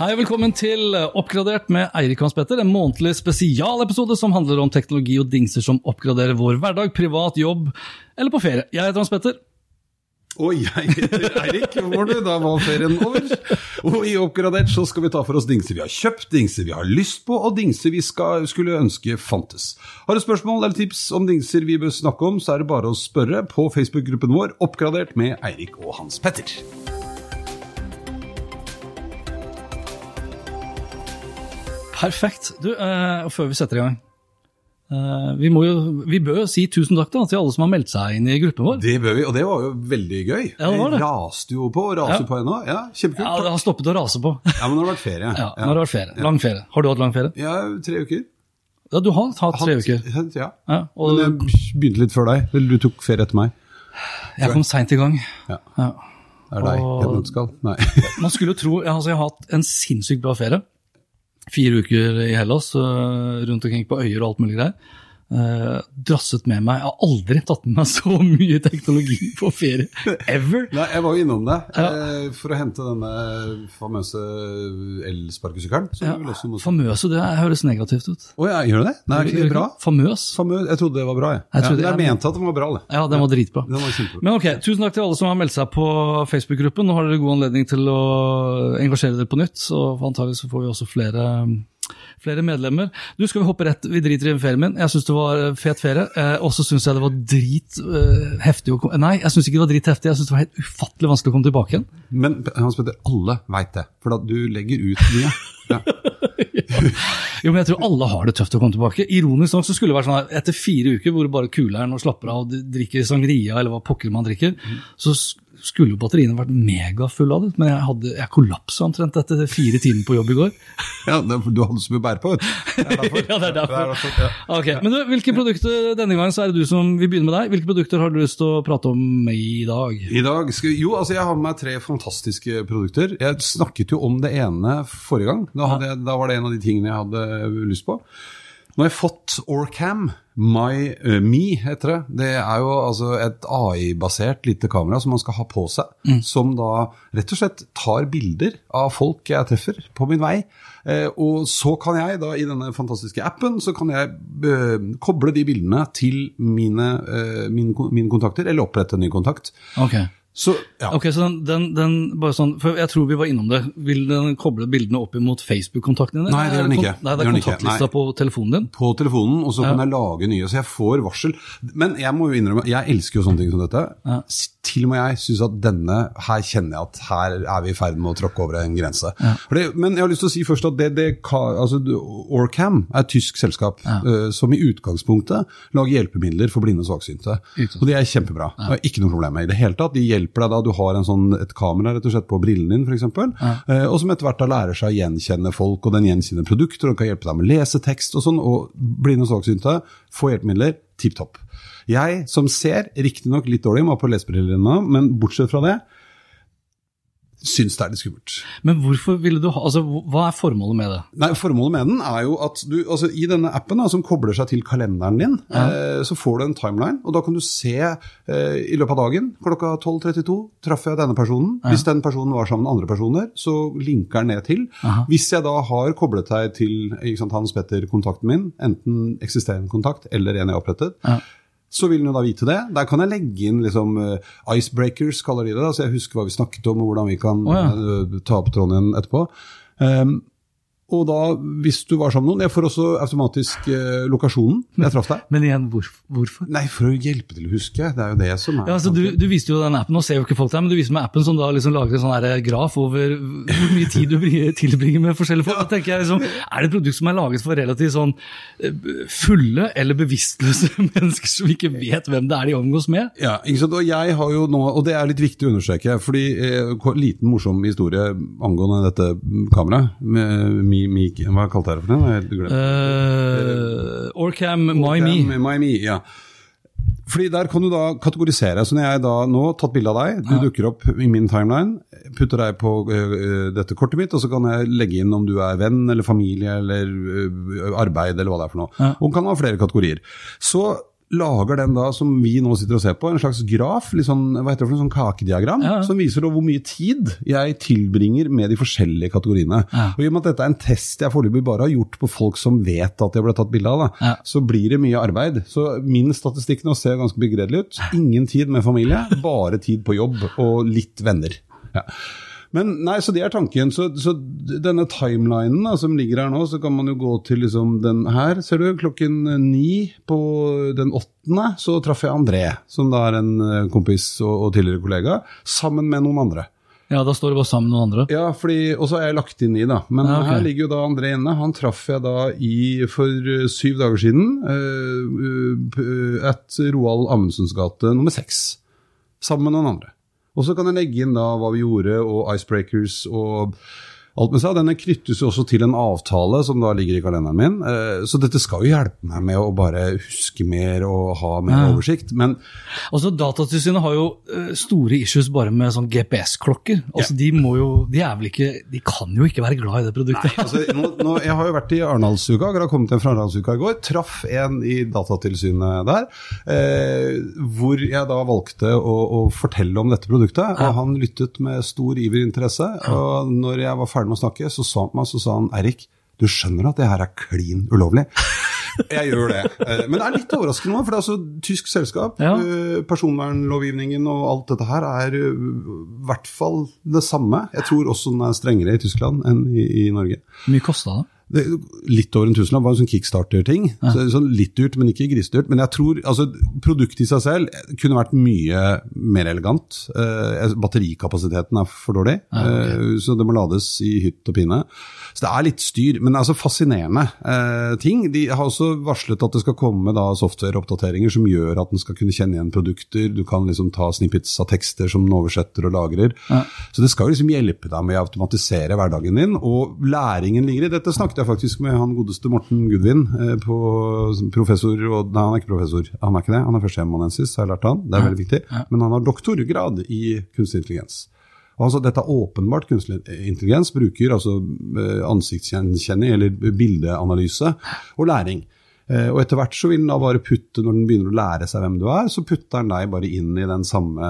Hei og velkommen til Oppgradert med Eirik Hans Petter, en månedlig spesialepisode som handler om teknologi og dingser som oppgraderer vår hverdag, privat, jobb eller på ferie. Jeg heter Hans Petter. Og jeg heter Eirik. Du? Da var ferien over. Og i Oppgradert så skal vi ta for oss dingser vi har kjøpt, dingser vi har lyst på, og dingser vi skal, skulle ønske fantes. Har du spørsmål eller tips om dingser vi bør snakke om, så er det bare å spørre på Facebook-gruppen vår Oppgradert med Eirik og Hans Petter. Perfekt. Du, eh, før vi setter i gang eh, vi, må jo, vi bør jo si tusen takk da, til alle som har meldt seg inn i gruppen vår. Det bør vi, og det var jo veldig gøy. Ja, det var det. Jeg raste jo på, og raser Ja. på ennå. Ja, kjempekult. Ja, Det har stoppet å rase på. Ja, men nå har det vært ferie. Ja, Nå har det vært ferie. Lang ferie. Har du hatt lang ferie? Ja, tre uker. Ja, du har hatt tre uker. Ja. Ja, og Men jeg begynte litt før deg. Eller du tok ferie etter meg. jeg kom seint i gang. Ja. Ja. Det er deg Og- jeg nøtteskall. Nei. Man skulle jo tro altså Jeg har hatt en sinnssykt bra ferie. Fire uker i Hellas, øh, rundt omkring på øyer og alt mulig greier. Eh, drasset med meg Jeg har aldri tatt med meg så mye teknologi på ferie. Ever! Nei, jeg var jo innom det Ja. eh, for å hente denne famøse elsparkesykkelen. som Ja, også famøse, det høres negativt ut. Å ja, gjør det det? Nei, er ikke det bra? Famøs? Famøs, jeg trodde det var bra, jeg. Jeg ja, trodde- jeg ja, mente at den var bra, det. Ja, den var dritbra. Den var. Men ok, Tusen takk til alle som har meldt seg på Facebook-gruppen. Nå har dere god anledning til å engasjere dere på nytt, og antagelig så får vi også flere, flere medlemmer. Du, Skal vi hoppe rett Vi driter i ferien min. Jeg syns det var fet ferie. Eh, og så syns jeg det var drit eh, å komme Nei, jeg syns ikke det var drit heftig. Jeg syns det var helt ufattelig vanskelig å komme tilbake igjen. Men Hans Petter, alle veit det, for da du legger ut mye. Ja. Jo, men jeg tror alle har det tøft å komme tilbake. Ironisk nok så skulle det vært sånn at etter fire uker hvor du bare kuler'n og slapper av og drikker sangria eller hva pokker man drikker, så s- skulle jo batteriene vært megafulle av det. Men jeg, hadde, jeg kollapsa omtrent etter fire timer på jobb i går. ja, du hadde så mye å bære på, vet du. Ja, det er derfor. Er ja. Ok, men du, Hvilke produkter denne gangen så er det du som vil begynne med deg. Hvilke produkter har du lyst til å prate om i dag? I dag skal, jo, altså jeg har med meg tre fantastiske produkter. Jeg snakket jo om det ene forrige gang. Da, hadde da var det en av de tingene jeg hadde lyst på. Nå har jeg fått Orcam My uh, Me, heter det. Det er jo altså et AI-basert lite kamera som man skal ha på seg. Som da rett og slett tar bilder av folk jeg treffer på min vei. Eh, og så kan jeg da i denne fantastiske appen så kan jeg uh, koble de bildene til mine, mine, mine kontakter, eller opprette en ny kontakt. Ok, Så ja. Ok, så den, den, den bare sånn, for Jeg tror vi var innom det. Vil den koble bildene opp imot Facebook-kontakten din? Nei, det gjør den ikke. Nei, Det er kontaktlista på telefonen din? på telefonen, og så Ja. kan jeg lage nye. Så jeg får varsel. Men jeg må jo innrømme, jeg elsker jo sånne ting som dette. Ja. Til og med jeg syns at denne, her kjenner jeg at her er vi i ferd med å tråkke over en grense. Ja. det, men jeg har lyst til å si først at det, det, altså, Orcam er et tysk selskap eh, som i utgangspunktet lager hjelpemidler for blinde og svaksynte. Og det er kjempebra. Er ikke noe problem med i det hele tatt. De hjelper deg da du har en sånn, et kamera rett og slett på brillen din, f.eks. Eh, og som etter hvert da lærer seg å gjenkjenne folk, og den gjenkjenner produkter, og kan hjelpe deg med lesetekst og sånn. Og blinde og svaksynte får hjelpemidler tipp topp. Jeg som ser, riktignok litt dårlig, må ha på lesebriller nå, men bortsett fra det, syns det er litt skummelt. Men hvorfor ville du ha, altså hva er formålet med det? Nei, Formålet med den er jo at du, altså i denne appen da, som kobler seg til kalenderen din, eh, så får du en timeline, og da kan du se eh, i løpet av dagen klokka 12.32 traff jeg denne personen. Hvis den personen var sammen med andre personer, så linker den ned til. Hvis jeg da har koblet deg til sant, Hans Petter-kontakten min, enten eksisterende kontakt eller en jeg har opprettet, Ja. Så vil den jo da vite det. Der kan jeg legge inn liksom eh, icebreakers, kaller de det. da, Så jeg husker hva vi snakket om, og hvordan vi kan oh, ja. eh, ta opp tråden igjen etterpå. Um, Og da, hvis du var sammen med noen Jeg får også automatisk eh, lokasjonen jeg traff deg. Men igjen, hvor, hvorfor? Nei, for å hjelpe til å huske. Det er jo det som er Ja, altså, du, du viste jo den appen, nå ser jo ikke folk der, men du viste meg appen som da liksom lager en sånn her graf over hvor mye tid du tilbringer med forskjellige folk. Da tenker jeg liksom, Er det et produkt som er laget for relativt sånn eh, fulle eller bevisstløse mennesker som ikke vet hvem det er de omgås med? Ja, ikke sant? Og jeg har jo nå, og det er litt viktig å understreke, fordi eh, liten morsom historie angående dette kameraet. med Mi, mi, hva kalte jeg det for noe? Jeg har helt glemt. Uh, Orcam My Me. My ja. Fordi Der kan du da kategorisere. Så når jeg da nå har tatt bilde av deg, du dukker opp i min timeline, putter deg på uh, dette kortet mitt, og så kan jeg legge inn om du er venn eller familie eller uh, arbeid eller hva det er for noe. Ja. Og kan ha flere kategorier. Så lager den da, som vi nå sitter og ser på, en slags graf, litt sånn, hva heter det for noe, sånn kakediagram, Ja. som viser hvor mye tid jeg tilbringer med de forskjellige kategoriene. Ja. Og i og med at dette er en test jeg foreløpig bare har gjort på folk som vet at jeg ble tatt bilde av, da, Ja. så blir det mye arbeid. Så min statistikk nå ser ganske begredelig ut. Ingen tid med familie, bare tid på jobb og litt venner. Ja. Men nei, så det er tanken. Så, så denne timelinen da, som ligger her nå, så kan man jo gå til liksom den her. Ser du, klokken ni på den åttende så traff jeg André, som da er en eh, kompis og, og tidligere kollega, sammen med noen andre. Ja, da står det bare sammen med noen andre. Ja, fordi, og så er jeg lagt inn i, da. Men Ja, okay. her ligger jo da André inne. Han traff jeg da i, for eh, syv dager siden. Uh, at Roald Amundsens gate nummer seks. Sammen med noen andre. Og så kan jeg legge inn da hva vi gjorde, og Icebreakers og alt med seg. Denne knyttes jo også til en avtale som da ligger i kalenderen min. Eh, Så dette skal jo hjelpe meg med å bare huske mer og ha mer Ja. oversikt. Men Altså, Datatilsynet har jo eh, store issues bare med sånn GPS-klokker. Altså, De må jo, de er vel ikke, de kan jo ikke være glad i det produktet. altså, nå, nå, jeg har jo vært i Arendalsuka, akkurat kommet hjem fra Arendalsuka i går. Traff en i Datatilsynet der, eh, hvor jeg da valgte å, å fortelle om dette produktet. Og han lyttet med stor iver interesse. Og når jeg var ferdig med å snakke, så sa han, meg, så sa han Eirik, du skjønner at det her er klin ulovlig? Jeg gjør det. Eh, Men det er litt overraskende nå, for det er altså tysk selskap. Ja. eh, Personvernlovgivningen og alt dette her er eh, i hvert fall det samme. Jeg tror også den er strengere i Tyskland enn i, i Norge. Hvor mye kosta det? Det, litt over en tusenlapp var en sånn kickstarter-ting. Så, sånn litt dyrt, men ikke grisedyrt. Men jeg tror altså, produktet i seg selv kunne vært mye mer elegant. Eh, batterikapasiteten er for dårlig, eh, så det må lades i hytt og pine. Så det er litt styr, men altså fascinerende eh, ting. De har også varslet at det skal komme da software-oppdateringer som gjør at den skal kunne kjenne igjen produkter. Du kan liksom ta snippets av tekster som den oversetter og lagrer. Ja. Så det skal jo liksom hjelpe deg med å automatisere hverdagen din, og læringen ligger i Dette snakket jeg faktisk med han godeste Morten Gudvin, eh, på professor og, Nei, han er ikke professor, han er ikke det. Han er førsteamanuensis, har jeg lært han. Det er veldig viktig. Men han har doktorgrad i kunstig intelligens. Altså, dette er åpenbart kunstig intelligens, bruker altså eh, ansiktsgjenkjenning eller bildeanalyse og læring. Eh, Og etter hvert så vil den da bare putte, når den begynner å lære seg hvem du er, så putter den deg bare inn i den samme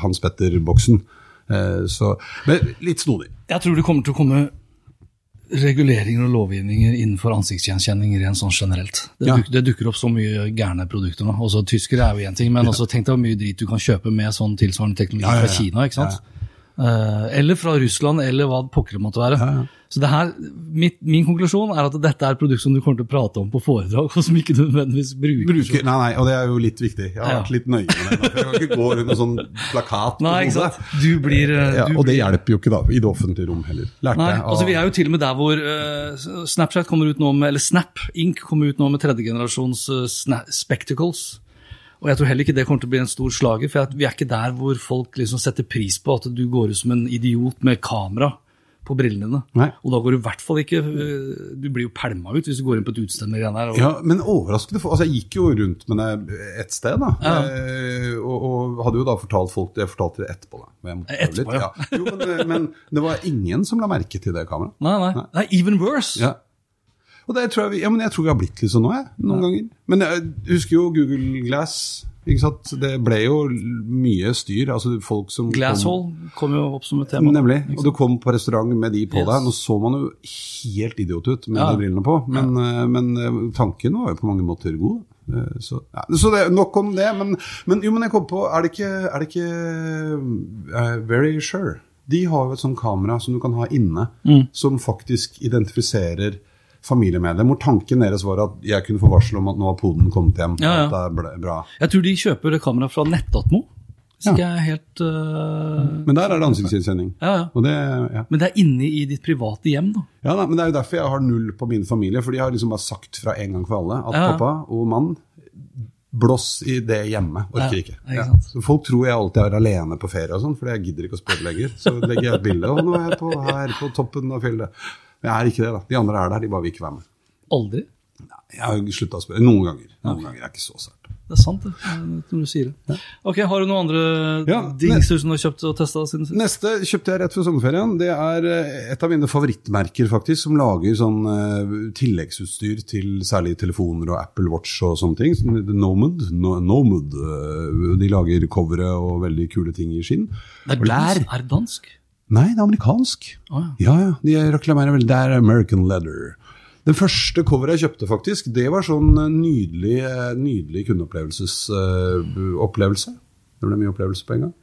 Hans Petter-boksen. Så men litt snodig. Jeg tror det kommer til å komme reguleringer og lovgivninger innenfor ansiktsgjenkjenning rent sånn generelt. Det, Ja. duk, det dukker opp så mye gærne produkter nå. Også Tyskere er jo én ting, men også tenk deg hvor mye drit du kan kjøpe med sånn tilsvarende teknologi Ja, ja, ja. fra Kina. ikke sant? Eh, eller fra Russland, eller hva pokker det måtte være. Ja, ja. Så det her, mitt, Min konklusjon er at dette er et produkt som du kommer til å prate om på foredrag, og som ikke nødvendigvis bruker. Bruker, nei, nei, og det er jo litt viktig. Jeg har Ja. vært litt nøye med det. Jeg kan ikke gå rundt med sånn plakat. Nei, ikke sant? Du blir, eh, Ja, du og det hjelper jo ikke da, i det offentlige rom heller. Lærte Nei, jeg altså Vi er jo til og med der hvor uh, Snapchat kommer ut nå med, eller Snap Inc. kommer ut nå med tredjegenerasjons uh, spectacles. Og jeg tror heller ikke det kommer til å bli en stor slager, for vi er ikke der hvor folk liksom setter pris på at du går ut som en idiot med kamera på brillene dine. Nei. Og da går du i hvert fall ikke eh, Du blir jo pælma ut hvis du går inn på et utested med greiene her. Og, Ja, men overraskende for, Altså, jeg gikk jo rundt med det et sted, da. Ja. Eh, og, og hadde jo da fortalt folk. Jeg fortalte det etterpå, da. jeg Etterpå, litt. ja. Jo, men, men det var ingen som la merke til det kameraet. Nei, nei, Nei. nei. even worse. Ja. Og det tror jeg, vi, ja, men jeg tror vi har blitt litt sånn nå, jeg. Noen ganger. Men jeg husker jo Google Glass. Ikke sant? Det ble jo mye styr. altså folk som kom- kom jo opp som et tema. Nemlig. Og du kom på restaurant med de på Yes. deg. Nå så man jo helt idiot ut med Ja. de brillene på, men, ja. men eh, tanken var jo på mange måter god. Eh, Så, ja. så det, nok om det. Men, men, jo, men jeg kom på Er det ikke, er det ikke uh, Very Sure? De har jo et sånt kamera som du kan ha inne, Mm. som faktisk identifiserer familiemedlem. Hvor tanken deres var at jeg kunne få varsel om at nå har poden kommet hjem. Ja, ja. At det er ble- bra. Jeg tror de kjøper kamera fra Nettatmo. Hvis Ja. jeg helt uh, Men der er det ansiktsgjenkjenning. ja, ja. Det, ja. Men det er inne i ditt private hjem, da. Ja, da, men det er jo derfor jeg har null på min familie. For de har liksom bare sagt fra en gang for alle at Ja. pappa og mann Blåss i det hjemme. Orker ikke. ikke Ja. Så folk tror jeg alltid er alene på ferie, og sånn, for jeg gidder ikke å spørre lenger. Så legger jeg et bilde, og nå er jeg på, her på toppen av fjellet. Jeg er ikke det, da. De andre er der, de bare vil ikke være med. Aldri. Nei, Jeg har slutta å spørre. Noen ganger. Noen ganger er ikke så sært. Det er sant, det. Når du sier det. Ok, Har du noen andre Ja, dingser som du har kjøpt og testa siden sist? Neste kjøpte jeg rett før sommerferien. Det er eh, et av mine favorittmerker, faktisk, som lager sånn uh, tilleggsutstyr til særlig telefoner og Apple Watch og sånne ting. Som heter Nomad. No, Nomad. eh, De lager covere og veldig kule ting i skinn. Det er dansk. Er dansk? Nei, det er amerikansk. Oh, ja. Ja. De reklamerer vel Det er American Leather. Den første coveret jeg kjøpte, faktisk, det var sånn eh, nydelig, kundeopplevelsesopplevelse. nydelig kundeopplevelse. det ble mye opplevelse på en gang.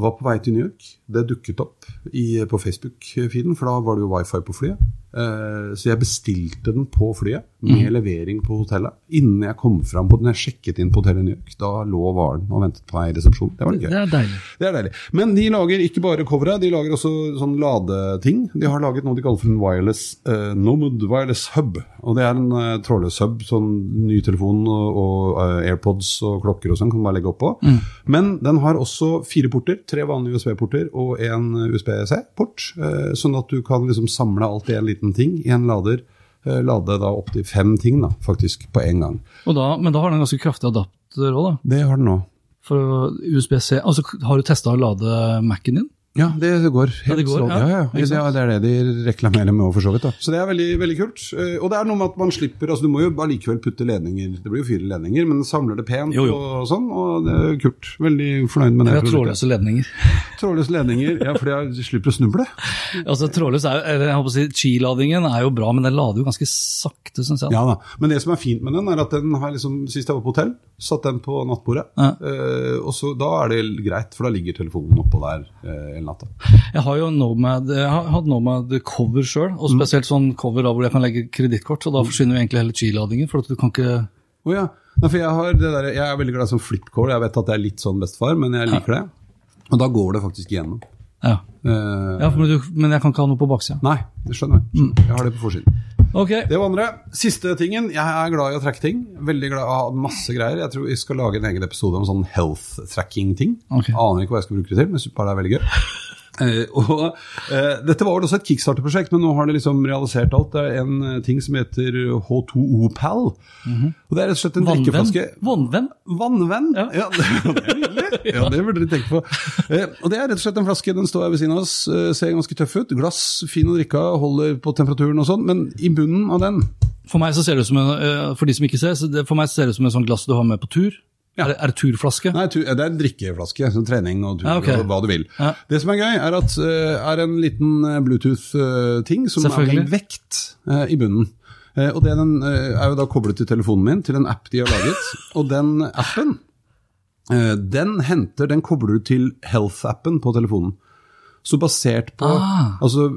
Var på vei til New York. Det dukket opp i, på Facebook-feeden, for da var det jo wifi på flyet. Uh, så jeg bestilte den på flyet, med levering på hotellet. Innen jeg kom fram på den, jeg sjekket inn på hotellet New York, da lå varen og ventet på meg i resepsjonen. Det var litt gøy. Det er deilig. Det er deilig. Men de lager ikke bare covere, de lager også sånn ladeting. De har laget noe de kaller for en wireless uh, Nomad Wireless Hub. Og det er en uh, trådløs hub, sånn ny telefon og, og uh, AirPods og klokker og sånn kan du bare legge oppå. Men den har også fire porter, tre vanlige USB-porter og en USB-C-port. Eh, sånn at du kan liksom samle alt i en liten ting i en lader. Eh, lade da opptil fem ting, da, faktisk, på en gang. Og da, men da har den en ganske kraftig adapter òg, da. Det har den òg. For USB-C. Altså, har du testa å lade Mac-en din? Ja, det går helt Ja, det går, ja. ja, ja. Det er det de reklamerer med òg, for så vidt. da. Så det er veldig, veldig kult. Eh, Og det er noe med at man slipper altså Du må jo allikevel putte ledninger, det blir jo fire ledninger, men samler det pent Jo, jo. og sånn, og det er kult. Veldig fornøyd med det. Vi har trådløse ledninger. Trådløse ledninger, ja, fordi jeg slipper å snuble. Altså, trådløs er jo, eller jeg håper å si, Qi-ladingen er jo bra, men den lader jo ganske sakte, syns jeg. Ja da. Men det som er fint med den, er at den har liksom, sist jeg var på hotell, satt den på nattbordet. Ja. Eh, og så Da er det greit, for da ligger telefonen oppå der eh, hele natta. Jeg har jo Nomad, jeg har hatt Nomad cover sjøl, og spesielt sånn cover da hvor jeg kan legge kredittkort, så da forsvinner jo egentlig hele Qi-ladingen, for at du kan ikke Oh, ja. Nei, jeg, har det der, jeg er veldig glad i sånn flipcore. Jeg vet at det er litt sånn bestefar, men jeg liker det. Og da går det faktisk igjennom. Ja, Uh, ja men, du, men jeg kan ikke ha noe på baksida. Nei, det skjønner jeg. Jeg har det på forsiden. Okay. Det var andre. Siste tingen. Jeg er glad i å trekke ting. Veldig glad ha masse greier. Jeg tror jeg skal lage en egen episode om sånn health tracking-ting. Okay. Aner ikke hva jeg skal bruke det til, men bare det er veldig gøy. Eh, og uh, Dette var vel også et kickstarter-prosjekt, men nå har det liksom realisert alt. Det er en eh, ting som heter H2O-Pal. Og Det er rett og slett en vannvenn. drikkeflaske. Vannvenn? Vannvenn? Ja. Ja, det, det. Ja, det burde dere tenke på. Uh, og Det er rett og slett en flaske. Den står her ved siden av oss, ser ganske tøff ut. Glass, fin å drikke av, holder på temperaturen og sånn. Men i bunnen av den For meg så ser det ut som en, for de som ikke ser, så det, for meg ser det ut som en sånn glass du har med på tur. Ja. Er, det, turflaske? Nei, det er en drikkeflaske. Så trening og tur Ja, okay. og hva du vil. Ja. Det som er gøy, er at det er en liten eh, Bluetooth-ting som er en vekt eh, i bunnen. Eh, og den, eh, er jo da koblet til telefonen min, til en app de har laget. Og den appen, eh, den henter, den kobler du til Health-appen på telefonen. Så basert på Ah. altså,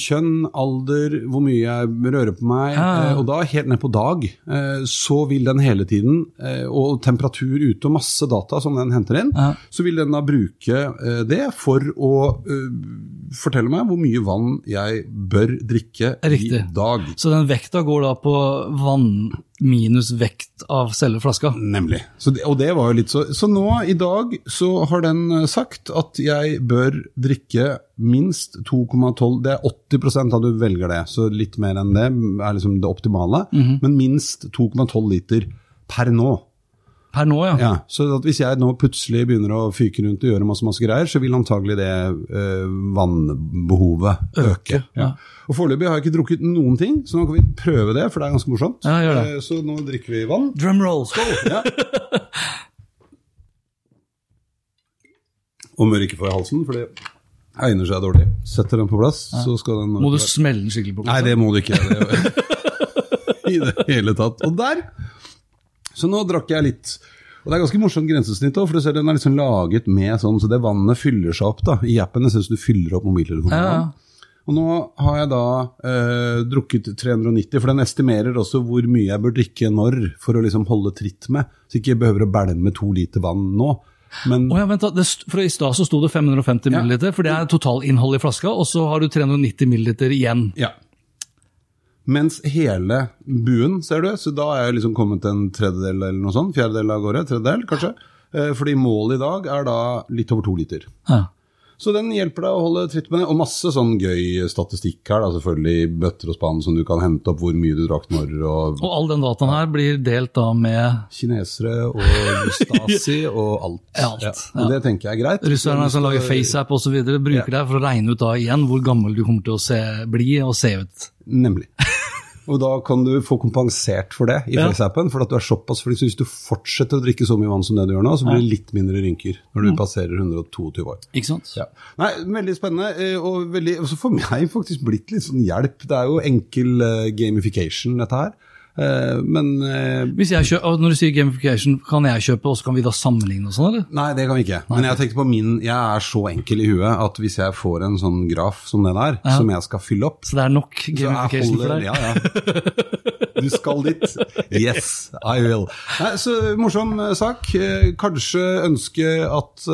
kjønn, alder, hvor mye jeg rører på meg, Ah. eh, og da helt ned på dag, eh, så vil den hele tiden, eh, og temperatur ute og masse data som den henter inn, ah. så vil den da bruke det for å fortelle meg hvor mye vann jeg bør drikke i Riktig. dag. Så den vekta går da på vann minus vekt av selve flaska? Nemlig. Så det, og det var jo litt så Så nå i dag så har den eh, sagt at jeg bør drikke minst 2,12 Det er 80% av du velger det, så litt mer enn det er liksom det optimale. Men minst 2,12 liter per nå. Per nå, ja. Ja, så at hvis jeg nå plutselig begynner å fyke rundt og gjøre masse masse greier, så vil antagelig det øh, vannbehovet øke. Øke, ja. Og Foreløpig har jeg ikke drukket noen ting, så nå kan vi prøve det, for det er ganske morsomt. Ja. Eh, Så nå drikker vi vann. Drum roll. Skål! Ja. Og ikke få i halsen, for det egner seg dårlig. Setter den på plass, så skal den Må du smelle den skikkelig på plass? Nei, det må du ikke. Det, I det hele tatt. Og der! Så nå drakk jeg litt. Og Det er ganske morsomt grensesnitt òg, for du ser den er liksom laget med sånn, så det vannet fyller seg opp da, i appen. Jeg synes du fyller opp mobiltelefonen. Ja. Og nå har jeg da eh, drukket 390, for den estimerer også hvor mye jeg bør drikke når for å liksom holde tritt med, så ikke jeg behøver å bælme to liter vann nå. Men oh ja, vent da, det, for I stad så sto det 550 Ja. ml, for det er totalinnholdet i flaska. Og så har du 390 ml igjen. Ja. Mens hele buen, ser du, så da er jeg liksom kommet en tredjedel eller noe sånt, fjerdedel av gårde, tredjedel kanskje. Eh, Fordi målet i dag er da litt over to liter. Ja. Så den hjelper deg å holde tritt med det, og masse sånn gøy statistikk her, da selvfølgelig bøtter og spann som du kan hente opp hvor mye du drakk når, og Og all den dataen her blir delt da med kinesere og Stasi og alt. Ja, alt, Og det tenker jeg er greit. russerne som lager FaceApp osv. Bruker deg for å regne ut da igjen hvor gammel du kommer til å se, bli og se ut. Nemlig. Og da kan du få kompensert for det i Ja. FaceAppen, for at du er såpass flink. så Hvis du fortsetter å drikke så mye vann som det du gjør nå, så blir det litt mindre rynker når du passerer 122 år. Ikke sant? Ja. Nei, Veldig spennende, eh, og veldig, også for meg faktisk blitt litt sånn hjelp. Det er jo enkel eh, gamification, dette her. Eh, men eh, Hvis jeg kjøper, når du sier gamification, kan jeg kjøpe, og så kan vi da sammenligne og sånn, eller? Nei, det kan vi ikke. Men jeg tenkte på min Jeg er så enkel i huet at hvis jeg får en sånn graf som det der, Ja. som jeg skal fylle opp Så det er nok gamification holder, for deg? Ja, ja. Du skal dit. Yes, I will. Nei, så Morsom eh, sak. Kanskje ønske at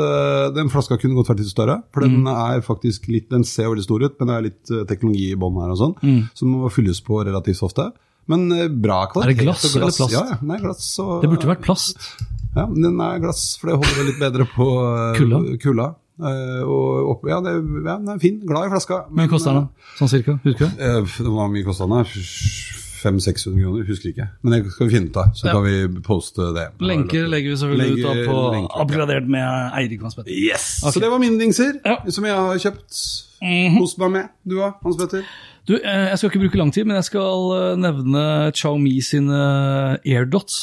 den flaska kunne gått vært litt større. For den Mm. er faktisk litt, den ser veldig stor ut, men det er litt teknologi i bånn her og sånn. Mm. den må fylles på relativt ofte. Men eh, bra kvalitet. Er det glass glass, eller plast? Ja, ja, nei, glass og, Det burde vært plast. Ja, men den er glass, for det holder litt bedre på eh, Kulda? kulda. Uh, og opp, ja, det, ja, den er fin. Glad i flaska. Hvor mye koster den. Sånn cirka? Husker du? Uh, det var mye kosta den? 500-600 kroner, husker ikke. Men det skal vi finne ut av, så Ja. kan vi poste det. Lenker legger vi selvfølgelig ut da på lenker, ja. med Eirik Hans Petter. Yes! Okay. Så det var mine dingser, Ja. Som jeg har kjøpt. Kost meg med. Du da, Hans Petter? Du, eh, jeg skal ikke bruke lang tid, men jeg skal eh, nevne Xiaomi sine AirDots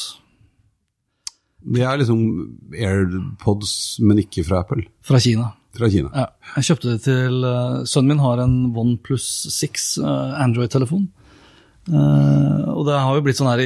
Det er liksom AirPods, men ikke fra Apple. fra Kina. Fra Kina. Ja, jeg kjøpte det til eh, Sønnen min har en OnePlus 6 eh, Android-telefon. Eh, og det har jo blitt sånn her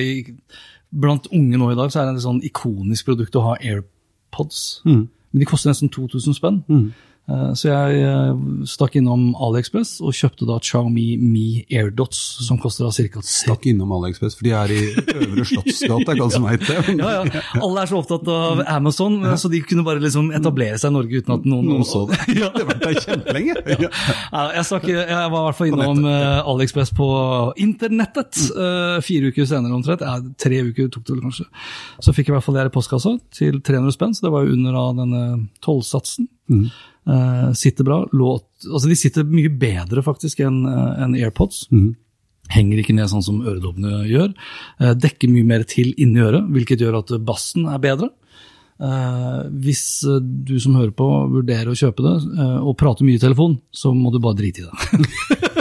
Blant unge nå i dag så er det et sånn ikonisk produkt å ha AirPods. Mm. Men de koster nesten 2000 spenn. Eh, så jeg eh, stakk innom AliExpress og kjøpte da Xiaomi Mi AirDots, som koster da ca. Stakk innom AliExpress, for de er i Øvre Slottsgate, er det alle som vet det. Ja, ja. Alle er så opptatt av Amazon, så de kunne bare liksom etablere seg i Norge uten at noen, Noen så det. Ja. Det vært der kjempelenge. Ja. Jeg, stakk, jeg var i hvert fall innom eh, AliExpress på internettet eh, fire uker senere omtrent. Ja, tre uker tok det vel kanskje. Så fikk jeg i hvert fall det her i postkassa til 300 spenn, så det var jo under av denne tollsatsen. Eh, sitter bra. Låt, altså de sitter mye bedre faktisk enn en AirPods. AirPods. Henger ikke ned sånn som øredobbene gjør. Uh, dekker mye mer til inni øret, hvilket gjør at bassen er bedre. Uh, hvis eh, du som hører på vurderer å kjøpe det eh, og prater mye i telefon, så må du bare drite i det.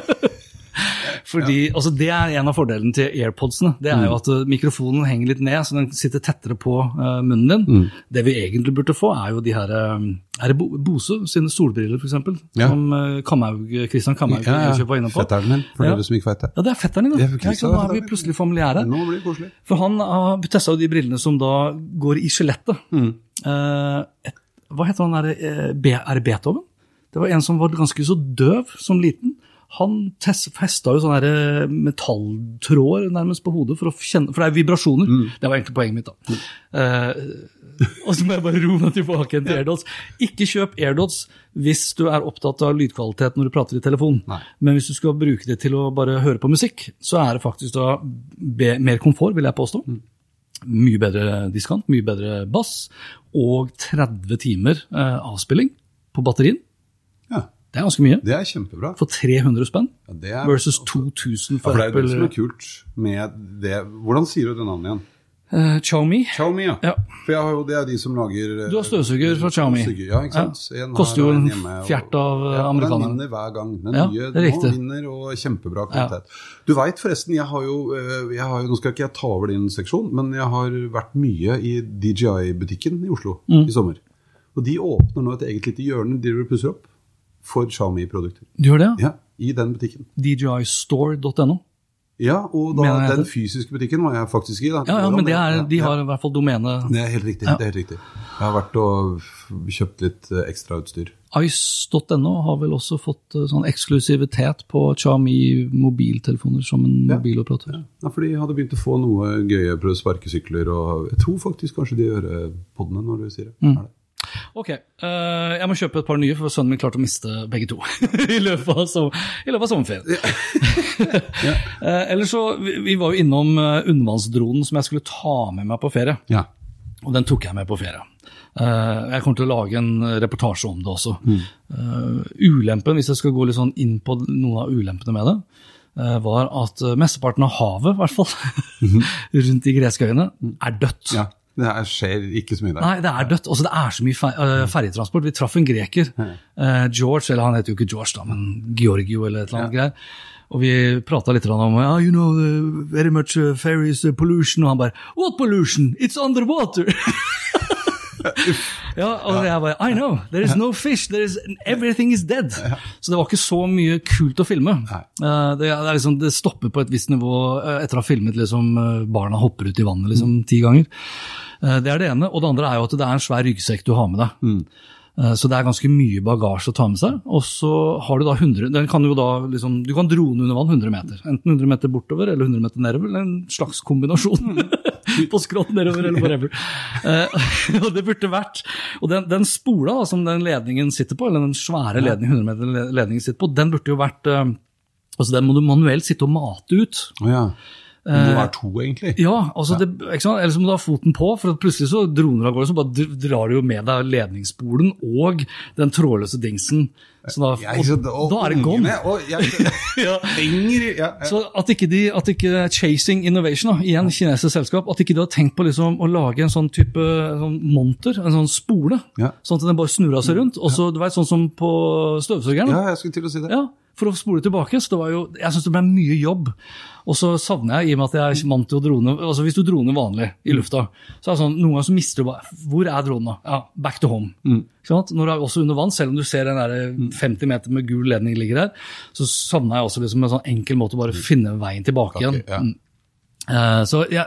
Fordi, altså Det er en av fordelene til AirPodsene. Det er jo at eh, mikrofonen henger litt ned, så den sitter tettere på eh, munnen din. Det vi egentlig burde få, er jo de her eh, er det Bose sine solbriller, f.eks. Ja. Som uh, Kamhaug, Christian Kamhaug Ja, ja. var inne på. Fetteren min, for Ja. dere som ikke vet det. Ja, det er fetteren din, da. Ja, sant? Nå er vi plutselig familiære. Nå blir det koselig. For han har testa de brillene som da går i skjelettet. Mm. Hva heter han der, eh, Er det Beethoven? Det var en som var ganske så døv som liten. Han festa jo sånne eh, metalltråder nærmest på hodet, for, å kjenne, for det er vibrasjoner. Mm. Det var egentlig poenget mitt. da. Eh, og så må jeg bare roe meg tilbake til AirDots. Ikke kjøp AirDots hvis du er opptatt av lydkvalitet når du prater i telefon. Nei. Men hvis du skal bruke det til å bare høre på musikk, så er det faktisk da mer komfort, vil jeg påstå. Mye bedre diskant, mye bedre bass, og 30 timer uh, avspilling på batterien. Det er ganske mye. det er kjempebra. For 300 spenn Ja, er, versus 2000 ja, for for det er det som er kult med det. Hvordan sier du det navnet igjen? Uh, Xiaomi. Xiaomi, ja. Ja. For jeg har jo, det er de som lager Du har støvsuger fra Xiaomi. Støvsuger, Ja, ikke sant? Ja. Koster jo en hjemme, fjert av, eh, ja, amerikanerne. Den vinner hver gang. Den Ja, nye det er riktig. vinner, og kjempebra kvalitet. Du veit forresten, jeg har jo, eh, jeg har jo Nå skal ikke jeg ta over din seksjon, men jeg har vært mye i DJI-butikken i Oslo Mm. i sommer. Og de åpner nå et eget lite hjørne de driver og pusser opp for Xiaomi-produkter. Du gjør det, ja? Ja, I den butikken. DJIstore.no. Ja, og da, den fysiske butikken var jeg faktisk i. da. Ja, ja, men det er, de Ja, har i hvert fall domene Det er helt riktig. det er helt riktig. Jeg har vært og kjøpt litt eh, ekstrautstyr. Ice.no har vel også fått eh, sånn eksklusivitet på Xiaomi mobiltelefoner som en Ja. mobiloperatør. Ja, for de hadde begynt å få noe gøye sparkesykler, og jeg tror faktisk kanskje de gjør podene når du sier det. Mm. Er det. Ok, uh, jeg må kjøpe et par nye, for sønnen min klarte å miste begge to i løpet av, som, i løpet av sommerferien. Eh, ellers så, vi, vi var jo innom uh, undervannsdronen som jeg skulle ta med meg på ferie. Ja. Og den tok jeg med på ferie. Jeg kommer til å lage en reportasje om det også. Eh, ulempen, hvis jeg skal gå litt sånn inn på noen av ulempene med det, var at mesteparten av havet, i hvert fall, rundt de greske øyene, er dødt. ja. Det her skjer ikke så mye der. Nei, det er dødt. Også det er så mye fer uh, ferjetransport. Vi traff en greker, eh, George, eller han heter jo ikke George, da, men Georgio eller et eller annet greier. Og vi prata litt om oh, you know, uh, very much uh, ferries uh, pollution, og han bare What pollution? It's underwater! ja, og jeg bare I know, there is no fish, there is, everything is dead. Så det var ikke så mye kult å filme. Eh, det, er liksom, det stopper på et visst nivå eh, etter å ha filmet liksom, eh, barna hopper ut i vannet liksom, ti ganger. Det er det ene. Og det andre er jo at det er en svær ryggsekk du har med deg. Eh, Så det er ganske mye bagasje å ta med seg. Og så har du da 100 den kan jo da liksom, Du kan drone under vann 100 meter. Enten 100 meter bortover eller 100 meter nedover. Eller en slags kombinasjon. På skrått nedover eller whatever. Eh, og det burde vært Og den, den spola da, som den ledningen sitter på, eller den svære ledningen, 100 meter ledningen sitter på, den burde jo vært eh, Altså Den må du manuelt sitte og mate ut. Oh, ja. Det må være to, egentlig. Ja, altså det, ikke sant? Eller så må du ha foten på, for plutselig så droner av gårde, så bare drar du jo med deg ledningsspolen og den trådløse dingsen. Så da, og, så, og, da er det gone. og Ja. ja, ja. Så at ikke, de, at ikke Chasing Innovation, da, igjen kinesisk selskap, at ikke de har tenkt på liksom å lage en sånn type sånn monter, en sånn spole, Ja. sånn at den bare snurra seg rundt. Og så, du vet, sånn som på støvsugeren. ja, jeg skulle til å si det. Ja, for å spole tilbake. Så det var jo, jeg syns det ble mye jobb. Og så savner jeg, i og med at jeg er vant til å drone altså Hvis du droner vanlig i lufta, så er det sånn, noen ganger så mister du bare Hvor er dronen, da? Ja, back to home. Sant? Når du er også under vann, selv om du ser den der 50 meter med gul ledning ligger der, så savner jeg også liksom en sånn enkel måte å bare finne veien tilbake igjen. ja. Mm. Eh, så jeg,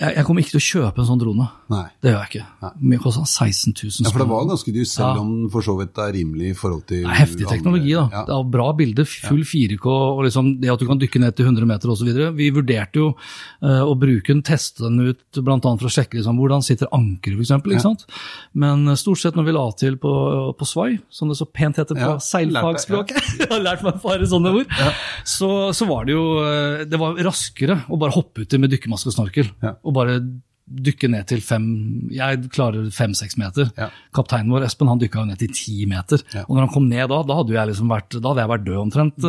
jeg, jeg kommer ikke til å kjøpe en sånn drone. Nei. Det gjør jeg ikke. Mye koster 16 000 Ja, for det var ganske dyrt, selv om den for så vidt er rimelig i forhold til er heftig teknologi, da. Ja. Det er bra bilde, full 4K, og liksom det at du kan dykke ned til 100 meter osv. Vi vurderte jo uh, å bruke den, teste den ut bl.a. for å sjekke liksom, hvordan sitter ankeret, f.eks. ikke sant? Men eh, stort sett når vi la til på, på svai, som det så pent heter på Ja, seilfagspråket, jeg har lært meg bare sånne ord, så, så var det jo eh, det var raskere å bare hoppe uti med dykkermaske og snorkel. Ja. Og bare dykke ned til fem Jeg klarer fem-seks meter. Ja. Kapteinen vår, Espen, han dykka ned til ti meter. Ja. Og når han kom ned da, da hadde, jeg liksom vært, da hadde jeg vært død omtrent.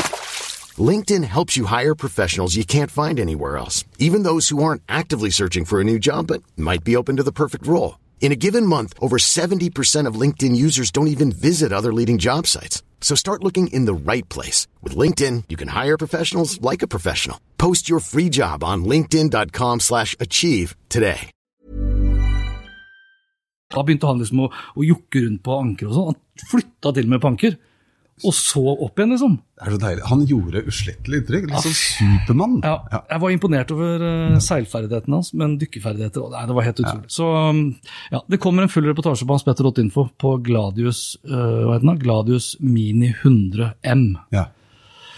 LinkedIn helps you hire professionals you can't find anywhere else, even those who aren't actively searching for a new job but might be open to the perfect role. In a given month, over 70% of LinkedIn users don't even visit other leading job sites. So start looking in the right place. With LinkedIn, you can hire professionals like a professional. Post your free job on linkedin.com slash achieve today. Da begynte han liksom å, å jukke rundt på anker og sånn. Han flytta til med på anker. Og så opp igjen, liksom. Det er så deilig. Han gjorde uslettelig inntrykk. Litt sånn Supermann. Ja, Jeg var imponert over uh, seilferdighetene hans, men dykkerferdigheter nei, Det var helt utrolig. Så um, ja, Det kommer en full reportasje på hanspetter.info på Gladius, uh, hva heter den. Gladius Mini 100 M. Ja.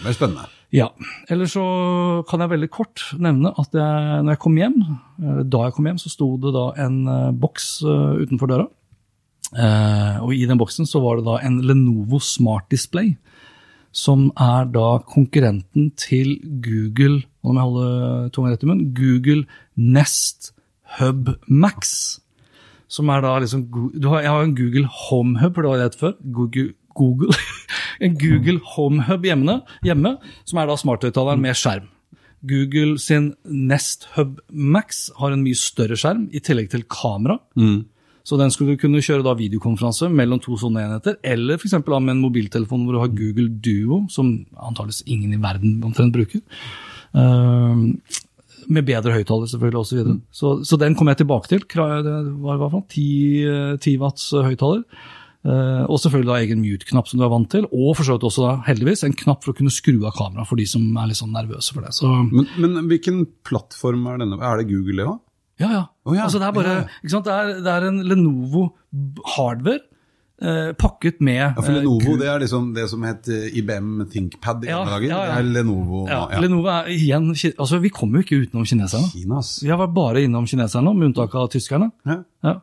Det er spennende. Ja. Eller så kan jeg veldig kort nevne at jeg, når jeg kom hjem, eh, da jeg kom hjem, så sto det da en boks utenfor døra. Eh, og i den boksen så var det da en Lenovo Smart Display, som er da konkurrenten til Google, nå må jeg holde tunga rett i munnen, Google Nest Hub Max. Som er da liksom har, Jeg har en Google Home Hub, for det var det jeg het før. Google, Google. en Google Home Hub hjemme, hjemme, som er da smarthøyttaleren med skjerm. Google sin Nest Hub Max har en mye større skjerm, i tillegg til kamera. Så den skulle du kunne kjøre da videokonferanse mellom to sånne enheter, eller f.eks. med en mobiltelefon hvor du har Google Duo, som antakeligvis ingen i verden omtrent bruker. Uh, med bedre høyttaler, selvfølgelig, osv. Så, videre. så Så den kom jeg tilbake til. Det var hva for noe? 10, eh, 10 watts høyttaler. Uh, og selvfølgelig da egen mute-knapp som du er vant til, og for så vidt også da, heldigvis en knapp for å kunne skru av kameraet for de som er litt sånn nervøse for det. Så Men, men hvilken plattform er denne? Er det Google, det òg? Ja, ja. Oh, ja. Altså, det er bare, Ja, ja. Det er, det er en Lenovo hardware eh, pakket med Ja, for eh, Lenovo Gu- det er liksom det som het eh, IBM ThinkPad i Ja, gamle dager. ja, ja. Det er Lenovo ja. Ja. Lenovo er igjen altså Vi kommer jo ikke utenom kineserne. Kina, ass. Vi har vært bare innom kineserne nå, med unntak av tyskerne. Ja.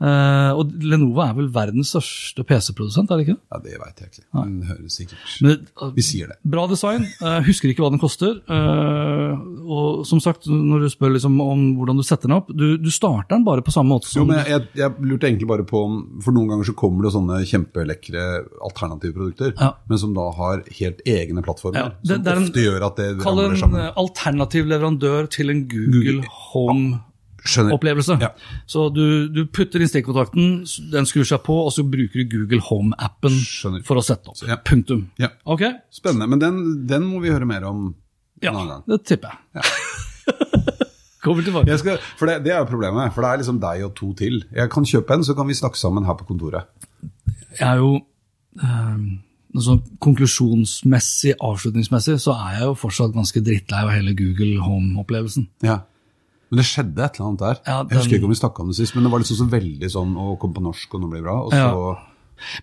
Ja. Eh, og Lenovo er vel verdens største PC-produsent, er det ikke det? ja, det veit jeg ikke. Men det høres sikkert Men, uh, Vi sier det. Bra design. Uh, husker ikke hva den koster. eh, og som sagt, når du spør liksom om hvordan du setter den opp, du, du starter den bare på samme måte som Jo, men jeg, jeg, jeg lurte egentlig bare på om For noen ganger så kommer det sånne kjempelekre alternative produkter, Ja. men som da har helt egne plattformer. Ja, det- som det ofte en- gjør at det ramler sammen. Kall en alternativ leverandør til en Google, Google. Home-opplevelse. Skjønner. Ja. Så du, du putter inn stikkontakten, den skrur seg på, og så bruker du Google Home-appen for å sette opp. Ja. Punktum. Ja. Okay? Spennende. Men den, den må vi høre mer om en annen gang. det tipper jeg. Kommer tilbake. Skal, for det, det er jo problemet, for det er liksom deg og to til. Jeg kan kjøpe en, så kan vi snakke sammen her på kontoret. Jeg er jo um sånn Konklusjonsmessig, avslutningsmessig, så er jeg jo fortsatt ganske drittlei av hele Google Home-opplevelsen. Ja. Men det skjedde et eller annet der. Ja, Jeg husker ikke om vi snakka om det sist, men det var liksom så veldig sånn å komme på norsk, og nå blir det bra. Og så, Ja.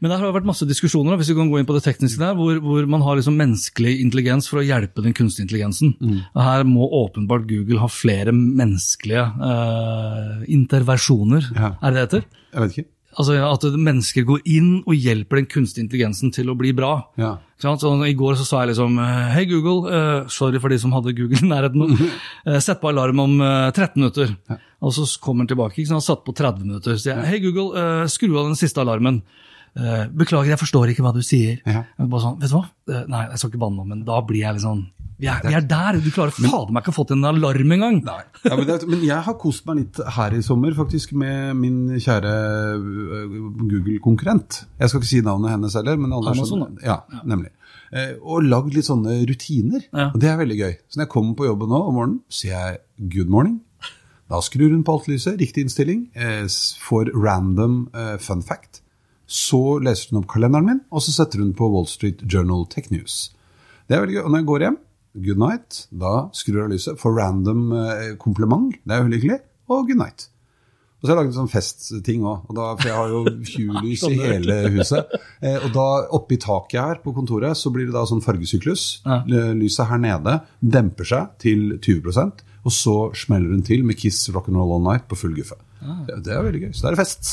Men der har det vært masse diskusjoner, hvis vi kan gå inn på det tekniske der, hvor, hvor man har liksom menneskelig intelligens for å hjelpe den kunstige intelligensen. Mm. Og her må åpenbart Google ha flere menneskelige uh, interversjoner, Ja. er det det heter? Jeg vet ikke. Altså At mennesker går inn og hjelper den kunstige intelligensen til å bli bra. Ja. Så I går så sa jeg liksom eh, Hei, Google. Uh, sorry for de som hadde Google i nærheten. Eh, sett på alarm om uh, 13 minutter. Og så kommer den tilbake. ikke sant? Satt på 30 minutter. Så jeg Hei, Google. skru av den siste alarmen. Beklager, jeg forstår ikke hva du sier. Ja. Bare sånn, vet du hva? Nei, jeg skal ikke banne nå, men da blir jeg litt sånn Vi er, vi er der! Du klarer fader meg ikke å få til en alarm engang! Ja, men, det, men jeg har kost meg litt her i sommer, faktisk, med min kjære øh, Google-konkurrent. Jeg skal ikke si navnet hennes heller, men alle Amazon, skjønner- Ja, nemlig. Eh, og lagd litt sånne rutiner. Ja. Og det er veldig gøy. Så når jeg kommer på jobben nå om morgenen, sier jeg 'good morning'. Da skrur hun på alt lyset, riktig innstilling, eh, får random eh, fun fact. Så leser hun opp kalenderen min, og så setter hun på Wall Street Journal Tech News. Det er veldig gøy. Og når jeg går hjem, good night, da skrur jeg lyset, for random eh, kompliment, det er jo veldig hyggelig, og good night. Og så har jeg laget en sånn festting òg, for jeg har jo 20-lys i hele huset. Eh, og da oppi taket her på kontoret så blir det da sånn fargesyklus. Lyset her nede demper seg til 20% og så smeller hun til med Kiss Rock'n'Roll All Night på full guffe. Det, det er veldig gøy. Så da er det fest.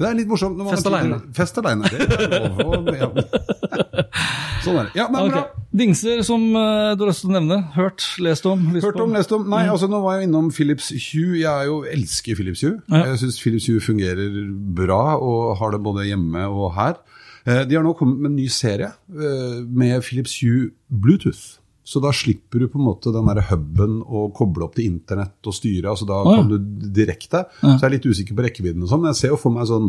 Så det er litt morsomt. når man- Fest alene. Fest lov. Ja. Sånn er det. Ja, men okay. bra. Dingser som eh, du har lyst til å nevne. Hørt, lest om? lyst Hørt om, lest om. Nei, altså nå var jeg innom Philips Hue. Jeg jo elsker Philips Hue. Ja. Jeg syns Philips Hue fungerer bra, og har det både hjemme og her. Eh, De har nå kommet med en ny serie eh, med Philips Hue Bluetooth. Så da slipper du på en måte den der huben å koble opp til internett og styre. altså Da oh, ja. kan du direkte. Så jeg er litt usikker på rekkevidden og sånn. men Jeg ser jo for meg sånn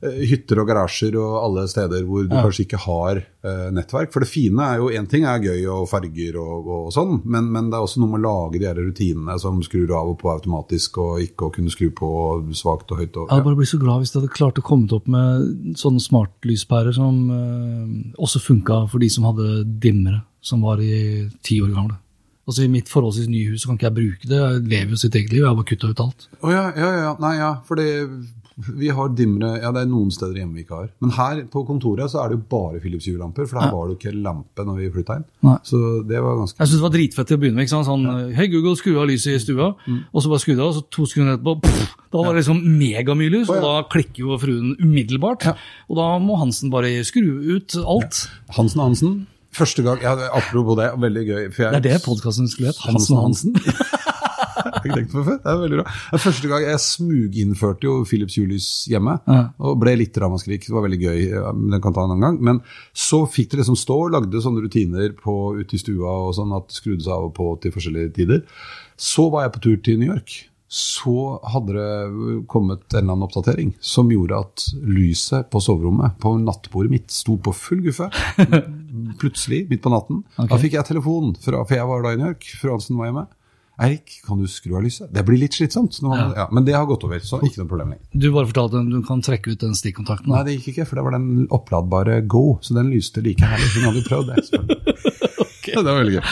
hytter og garasjer og alle steder hvor du kanskje ikke har uh, nettverk. For det fine er jo én ting er gøy og farger og, og sånn, men, men det er også noe med å lage de her rutinene som skrur av og på automatisk, og ikke å kunne skru på svakt og høyt. Og, Jeg hadde bare blitt så glad hvis de hadde klart å komme opp med sånne smartlyspærer som uh, også funka for de som hadde dimmere, som var i ti år gamle. Altså I mitt forholdsvis nye hus kan ikke jeg bruke det, jeg lever jo sitt eget liv, jeg har bare kutta ut alt. Oh, ja, ja, ja. Nei, ja, for det vi har dimmere Ja, det er noen steder hjemme vi ikke har. Men her på kontoret så er det jo bare Philips julelamper, for for her var det jo ikke lampe når vi flytta inn. Nei. Så det var ganske Jeg synes det var dritfett til å begynne med. ikke sant? Sånn, Hei, Google, skru av lyset i stua. Og så bare skru det av, og så to sekunder etterpå pff, Da var det liksom megamye lys, og ja. da klikker jo fruen umiddelbart. Ja. Og da må Hansen bare skru ut alt. Hansen og Hansen. Første gang, ja, Apropos det, veldig gøy. For jeg, Det er det podkasten skulle hett. Hansen og Hansen. ikke tenkt på før. Det er veldig bra. Første gang jeg smuginnførte jo Philips Julius hjemme, og ble litt ramaskrik. Det var veldig gøy, den kan ta en annen gang. Men så fikk det liksom stå og lagde sånne rutiner på, ute i stua og sånn at det skrudde seg av og på til forskjellige tider. Så var jeg på tur til New York så hadde det kommet en eller annen oppdatering som gjorde at lyset på soverommet, på nattbordet mitt, sto på full guffe. Plutselig, midt på natten. Okay. Da fikk jeg telefon, fra, for jeg var da i New York, fru Hansen var hjemme. Eirik, kan du skru av lyset? Det blir litt slitsomt. Man, ja. Ja, men det har gått over, så ikke noe problem lenger. Du bare fortalte at du kan trekke ut den stikkontakten? Nei, det gikk ikke, for det var den oppladbare Go, så den lyste like herlig. Hun hadde jo prøvd det. okay. Det var veldig gøy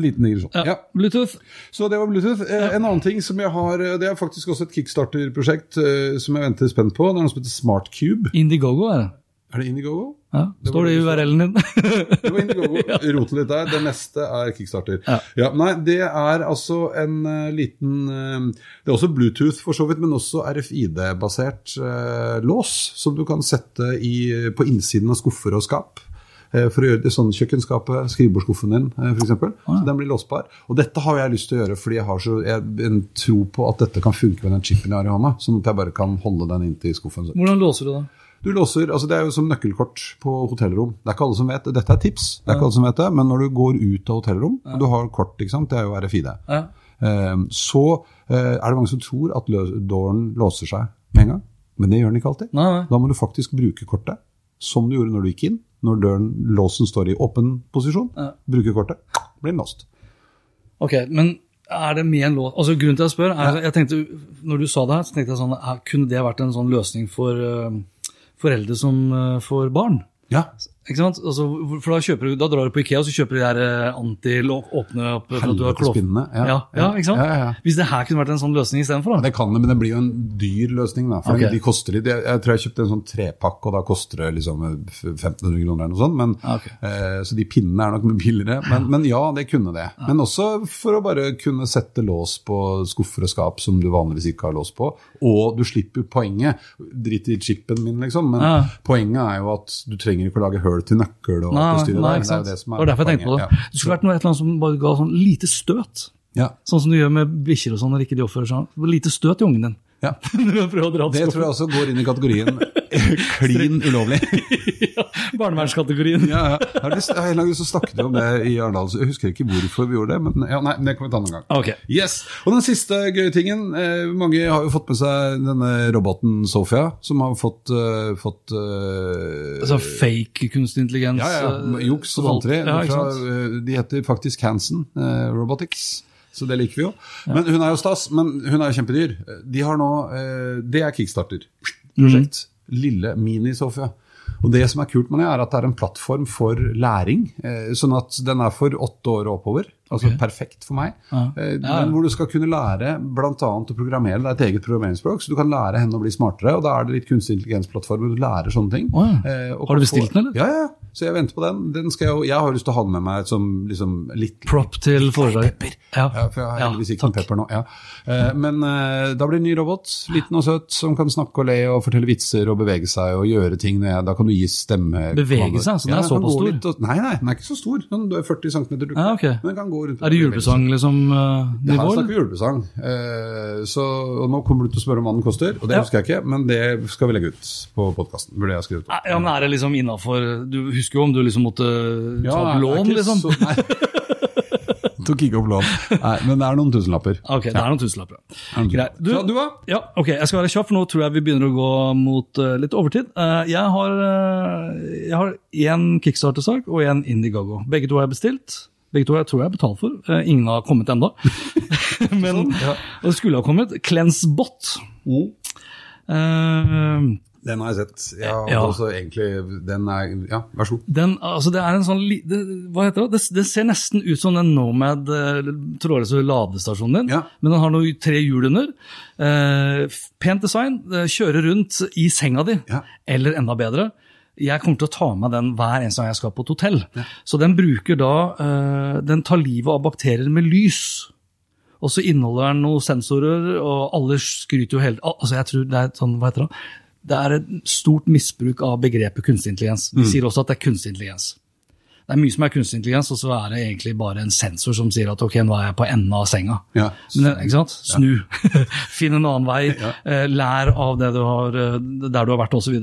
liten digresjon. Ja. ja. Bluetooth. Så det var Bluetooth. Eh. En annen ting som jeg har, eh, det er faktisk også et kickstarter-prosjekt uh, som jeg venter spent på. Det er noe som heter Smart Cube. Indiegogo er det. Er det Indiegogo? Ja, det Står det i URL-en din? det var Indiegogo. Rote litt der. Det neste er kickstarter. Ja. ja. Nei, det er altså en uh, liten uh, Det er også Bluetooth for så vidt, men også RFID-basert lås som du kan sette i, på innsiden av skuffer og skap. Eh, for å gjøre det sånn kjøkkenskapet, skrivebordsskuffen din f.eks. Så den blir låsbar. Og dette har jeg lyst til å gjøre fordi jeg har så, jeg, en tro på at dette kan funke med den chipen jeg har i hånda. Sånn at jeg bare kan holde den inntil skuffen. Hvordan låser du da? Du låser, altså Det er jo som nøkkelkort på hotellrom. Det er ikke alle som vet, Dette er tips, det er ikke alle som vet det, men når du går ut av hotellrom, og du har kort, ikke sant, det er jo RFID, ja. Ehm, så eh, er det mange som tror at døren låser seg med en gang. Men det gjør den ikke alltid. Nei, nei. Da må du faktisk bruke kortet, som du gjorde når du gikk inn når døren, låsen står i åpen posisjon, ja. bruker kortet, blir den låst. Ok, men er det med en lås Altså Grunnen til at jeg spør, er, jeg tenkte, når du sa det her, så tenkte jeg sånn, kunne det vært en sånn løsning for uh, foreldre som uh, får barn? Ja. Altså, for da, kjøper da drar du på Ikea og så kjøper du de der anti-åpne opp for at du har klov... Ja. Ja, ja, ikke sant? Ja, Hvis det her kunne vært en sånn løsning istedenfor? Det kan det, men det blir jo en dyr løsning. da. For okay. de koster litt. Jeg, jeg, tror jeg kjøpte en sånn trepakke, og da koster det liksom 1500 kroner eller noe sånt. Men, okay. eh, så de pinnene er nok mye billigere. Men, men, ja, det kunne det. Men også for å bare kunne sette lås på skuffer og skap som du vanligvis ikke har lås på. Og du slipper poenget. Drit i chipen min, liksom. Men poenget er jo at du trenger ikke å lage hull til nøkkel. og nei, alt det ikke sant? Det er det som er det var derfor jeg tenkte på det. Ja. Det skulle vært noe, et eller annet som bare ga sånn lite støt. Ja. Sånn som du gjør med bikkjer og sånn når ikke de oppfører seg. Lite støt i ungen din. Ja. det tror jeg også går inn i kategorien klin ulovlig. ja, Barnevernskategorien. ja, ja. En gang så snakket vi om det i Arendal, jeg husker ikke hvorfor vi gjorde det. Men ja, nei, det kan vi ta en annen gang. Okay. Yes. Og den siste gøye tingen. Eh, mange har jo fått med seg denne roboten Sofia, som har fått, uh, fått uh, Altså fake kunstig intelligens? Ja, ja. Juks og fanteri. Ja, de heter faktisk Hansen uh, Robotics. Så det liker vi jo. Men Hun er jo stas, men hun er jo kjempedyr. De har nå, Det er kickstarter-prosjekt. Mm lille mini-Sofia. Og Det som er kult med det, er at det er en plattform for læring. Eh, sånn at den er for åtte år og oppover. Altså okay. perfekt for meg. Ja. Eh, ja. Men hvor du skal kunne lære bl.a. å programmere. Det er et eget programmeringsspråk, så du kan lære henne å bli smartere. Og da er det litt kunstig intelligens-plattformer. Du lærer sånne ting. Oh, ja. eh, har du bestilt den, eller? Ja, ja. Så jeg venter på den. den jeg, jeg, har lyst til å ha den med meg som liksom, litt Prop til foredrag. Pepper. Ja. for jeg har heldigvis ikke noen pepper nå. Eh, men eh, da blir det en ny robot, liten og søt, som kan snakke og le og fortelle vitser og bevege seg og gjøre ting. Da kan du gi stemme. Bevege seg? Så den er såpass stor? Litt, nei, nei, den er ikke så stor. Den er 40 cm dukke. Ja, okay. Men den kan gå rundt er det julebesang liksom, uh, nivå? Ja, her snakker vi julebesang. Uh, så, og nå kommer du til å spørre om hva den koster, og det ja. husker jeg ikke, men det skal vi legge ut på podkasten. Ja, men er det liksom innafor Du husker jo om du liksom måtte ta opp lån, liksom? Så, nei. Tok ikke opp lån. Nei, men det er noen tusenlapper. Ok, det er noen tusenlapper. Greit. Du, du da? Ja, ok, Jeg skal være kjapp, for nå tror jeg vi begynner å gå mot uh, litt overtid. Uh, jeg har uh, én kickstarter-sak og én Indiegogo. Begge to har jeg bestilt. Begge to jeg tror jeg har betalt for. Uh, ingen har kommet ennå. Men sånn, ja. det skulle ha kommet. Cleansebot. Mm. Uh, den har jeg sett. Ja, ja. Også egentlig, den er, ja, Vær så god. Den, altså det er en sånn, det, hva heter det? det? Det ser nesten ut som den Nomad eh, trådløse ladestasjonen din, ja. men den har noe tre hjul under. Eh, pent design. Kjører rundt i senga di, ja. eller enda bedre. Jeg kommer til å ta med den hver eneste gang jeg skal på et hotell. Så den bruker da eh, Den tar livet av bakterier med lys. Og så inneholder den noen sensorer, og alle skryter jo hele Altså, jeg tror det er sånn, hva heter det? Det er et stort misbruk av begrepet kunstig intelligens. Vi mm. sier også at det er kunstig intelligens. Det er mye som er kunstig intelligens, og så er det egentlig bare en sensor som sier at ok, nå er jeg på enden av senga. Ja. Men, ikke sant? Snu. Finn en annen vei. Ja. Lær av det du har, eh, der du har vært osv.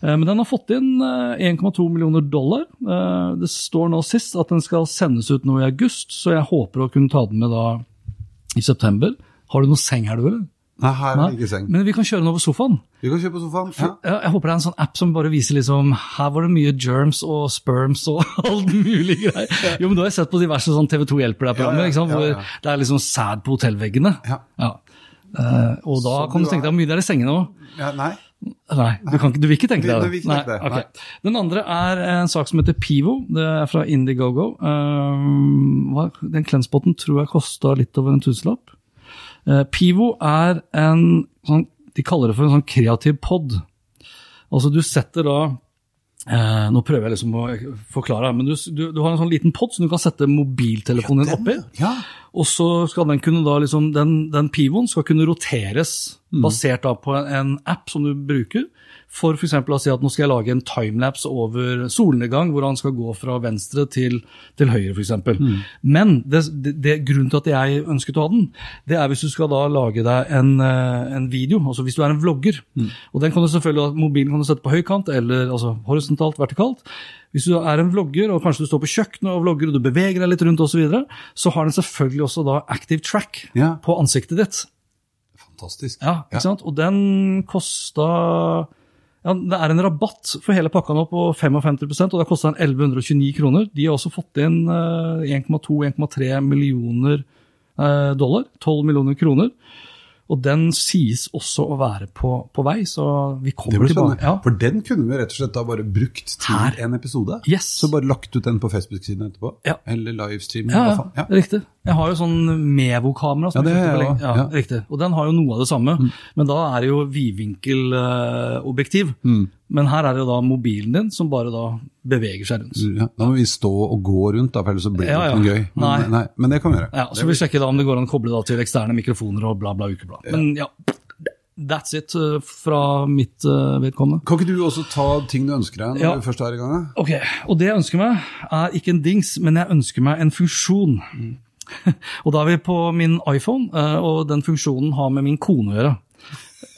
Men den har fått inn eh, 1,2 millioner dollar. Eh, Det står nå sist at den skal sendes ut nå i august, så jeg håper å kunne ta den med da i september. Har du noe seng her, du, eller? Nei, her er det ikke seng. Men vi kan kjøre den over sofaen. Vi kan kjøre på sofaen. Ja. Jeg håper det er en sånn app som bare viser liksom Her var det mye germs og sperms og alt mulig greier. Jo, men da har jeg sett på diverse sånn TV 2 hjelper deg-programmer Ja, ja, ja, hvor det er liksom sæd på hotellveggene. Ja. Uh, og da kan du tenke deg hvor mye det er i sengene òg. Ja, nei. Nei, du, kan, du vil ikke tenke deg det, nei. Den andre er en sak som heter Pivo. Det er fra Indiegogo. Um, den klenspotten tror jeg kosta litt over en tusenlapp. Eh, Pivo er en sånn, De kaller det for en sånn kreativ pod. Altså du setter da eh, Nå prøver jeg liksom å forklare, men du, du, du har en sånn liten pod som du kan sette mobiltelefonen din oppi. Ja. Og så skal den kunne da liksom, den, den pivoen skal kunne roteres basert da på en, en app som du bruker. For f.eks. å si at nå skal jeg lage en timelapse over solnedgang, hvor han skal gå fra venstre til, til høyre f.eks. Men det, det, grunnen til at jeg ønsket å ha den, det er hvis du skal da lage deg en, eh, en video, altså hvis du er en vlogger. Og den kan du selvfølgelig, mobilen kan du sette på høykant, eller altså horisontalt, vertikalt. Hvis du er en vlogger, og kanskje du står på kjøkkenet og vlogger, og du beveger deg litt rundt osv., så, videre, så har den selvfølgelig også da active track Ja. på ansiktet ditt. Fantastisk. Ja, ikke sant? Og den kosta ja, Det er en rabatt for hele pakka nå på 55% og det kosta 1129 kroner. De har også fått inn eh, 1,2-1,3 millioner eh, dollar. 12 millioner kroner. Og den sies også å være på, på vei, så vi kommer tilbake. Ja. For den kunne vi rett og slett da bare brukt til Her. en episode. Yes. Så bare lagt ut den på Facebook-siden etterpå. Ja. Eller livestream. Ja, ja. Ja. riktig. Jeg har jo sånn Mevo-kamera. som Ja, det jeg ja. Mm. Riktig. Og den har jo noe av det samme, men da er det jo vidvinkelobjektiv. Mm. Men her er det jo da mobilen din som bare da beveger seg rundt. Ja, da må vi stå og gå rundt, da, for ellers så blir det Ja, ja. ikke noe gøy. Men, Nei. men det kan vi gjøre. Ja, Så vi sjekker da om det går an å koble da til eksterne mikrofoner og bla, bla, ukeblad. Men ja, that's it uh, fra mitt uh, vedkommende. Kan ikke du også ta ting du ønsker deg når du først er i gang? Ok, og det jeg ønsker meg er ikke en dings, men jeg ønsker meg en funksjon. og da er vi på min iPhone, eh, og den funksjonen har med min kone å gjøre.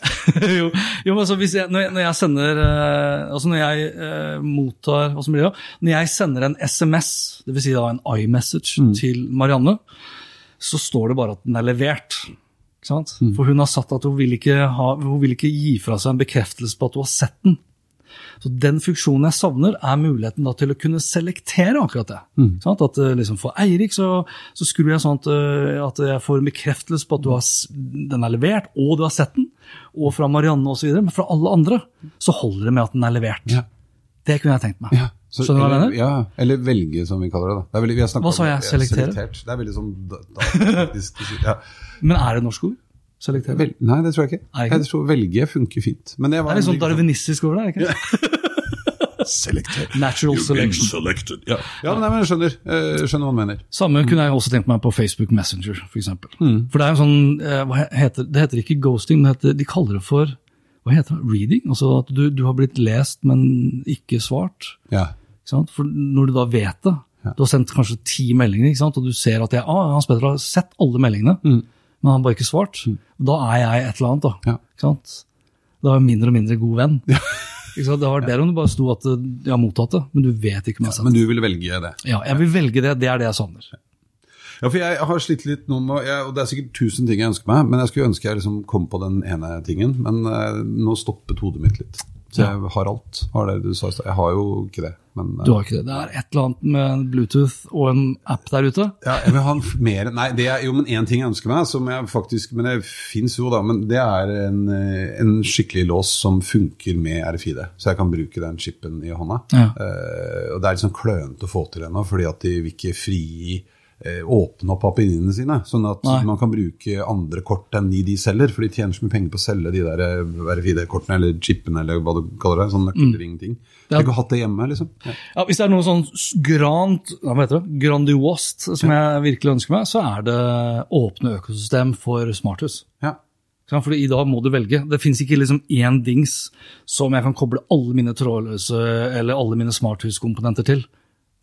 jo, jo, men altså jeg, når, jeg, når jeg sender eh, Altså når jeg eh, mottar hva som blir det, Når jeg sender en SMS, dvs. Si da en iMessage til Marianne, så står det bare at den er levert. Sant? For hun har sagt at hun vil, ha, hun vil ikke gi fra seg en bekreftelse på at hun har sett den. Så Den funksjonen jeg savner, er muligheten da til å kunne selektere akkurat det. Sant? At eh, liksom For Eirik så, så skrur jeg sånn at, eh, at jeg får en bekreftelse på at du har, den er levert, og du har sett den. Og fra Marianne osv. Men fra alle andre så holder det med at den er levert. Ja. Det kunne jeg tenkt meg. Ja. Så, Skjønner du hva jeg mener? ja, eller velge, som vi kaller det. da. Det er veldig, vi har snakket Hva sa jeg? Selektere? Selektert. Det er veldig sånn da, da, ja. Men er det norsk ord? Selektere? Vel, Nei, det tror jeg ikke. Ikke? Jeg tror velge funker fint. Men det Det er litt sånn darwinistisk over det? ikke? Selekter. Natural selection. Selected. Ja, ja men, nei, men jeg skjønner. Jeg skjønner hva du mener. Samme kunne jeg også tenkt meg på Facebook Messenger, f.eks. For, eksempel. Mm. for det er en sånn, eh, hva heter, det heter ikke ghosting, men heter, de kaller det for hva heter det? reading. Altså at du, du har blitt lest, men ikke svart. Ja. Ikke sant? For når du da vet det, du har sendt kanskje ti meldinger, ikke sant? og du ser at jeg, ah, Hans Petter har sett alle meldingene, men han bare ikke svart. Da er jeg et eller annet. da. Mm. Ja. Ikke sant? Da er jeg mindre og mindre god venn. Sant? Det var bedre om det bare sto at eh, jeg har mottatt det, men du vet ikke om jeg har sett det. Men du vil velge det? Ja, jeg vil velge det. Det er det jeg savner. Ja, for jeg har slitt litt nå med Og det er sikkert tusen ting jeg ønsker meg, men jeg skulle ønske jeg liksom kom på den ene tingen. Men eh, nå stoppet hodet mitt litt. Så jeg har alt. Har det du sa. Jeg har jo ikke det. Men eh, Du har ikke det. Det er et eller annet med en Bluetooth og en app der ute. ja, jeg vil ha en mer Nei, det er jo men én ting jeg ønsker meg, som jeg faktisk Men det fins jo, da. Men det er en, eh, en skikkelig lås som funker med RFID. Så jeg kan bruke den chipen i hånda. Ja. Uh, og det er litt sånn klønete å få til ennå, fordi at de vil ikke frigi Åpne opp papirene sine, sånn at Nei. man kan bruke andre kort enn de de selger. For de tjener så mye penger på å selge de der eh, RFID-kortene, eller chipene, eller hva du kaller det. Sånn nøkkelringting. Ja. Jeg kunne hatt det hjemme, liksom. Ja. Ja, hvis det er noe sånn grand, hva heter det? grandiost som jeg virkelig ønsker meg, så er det åpne økosystem for smarthus. Ja. Fordi I dag må du velge. Det fins ikke liksom én dings som jeg kan koble alle mine trådløse eller alle mine smarthuskomponenter til.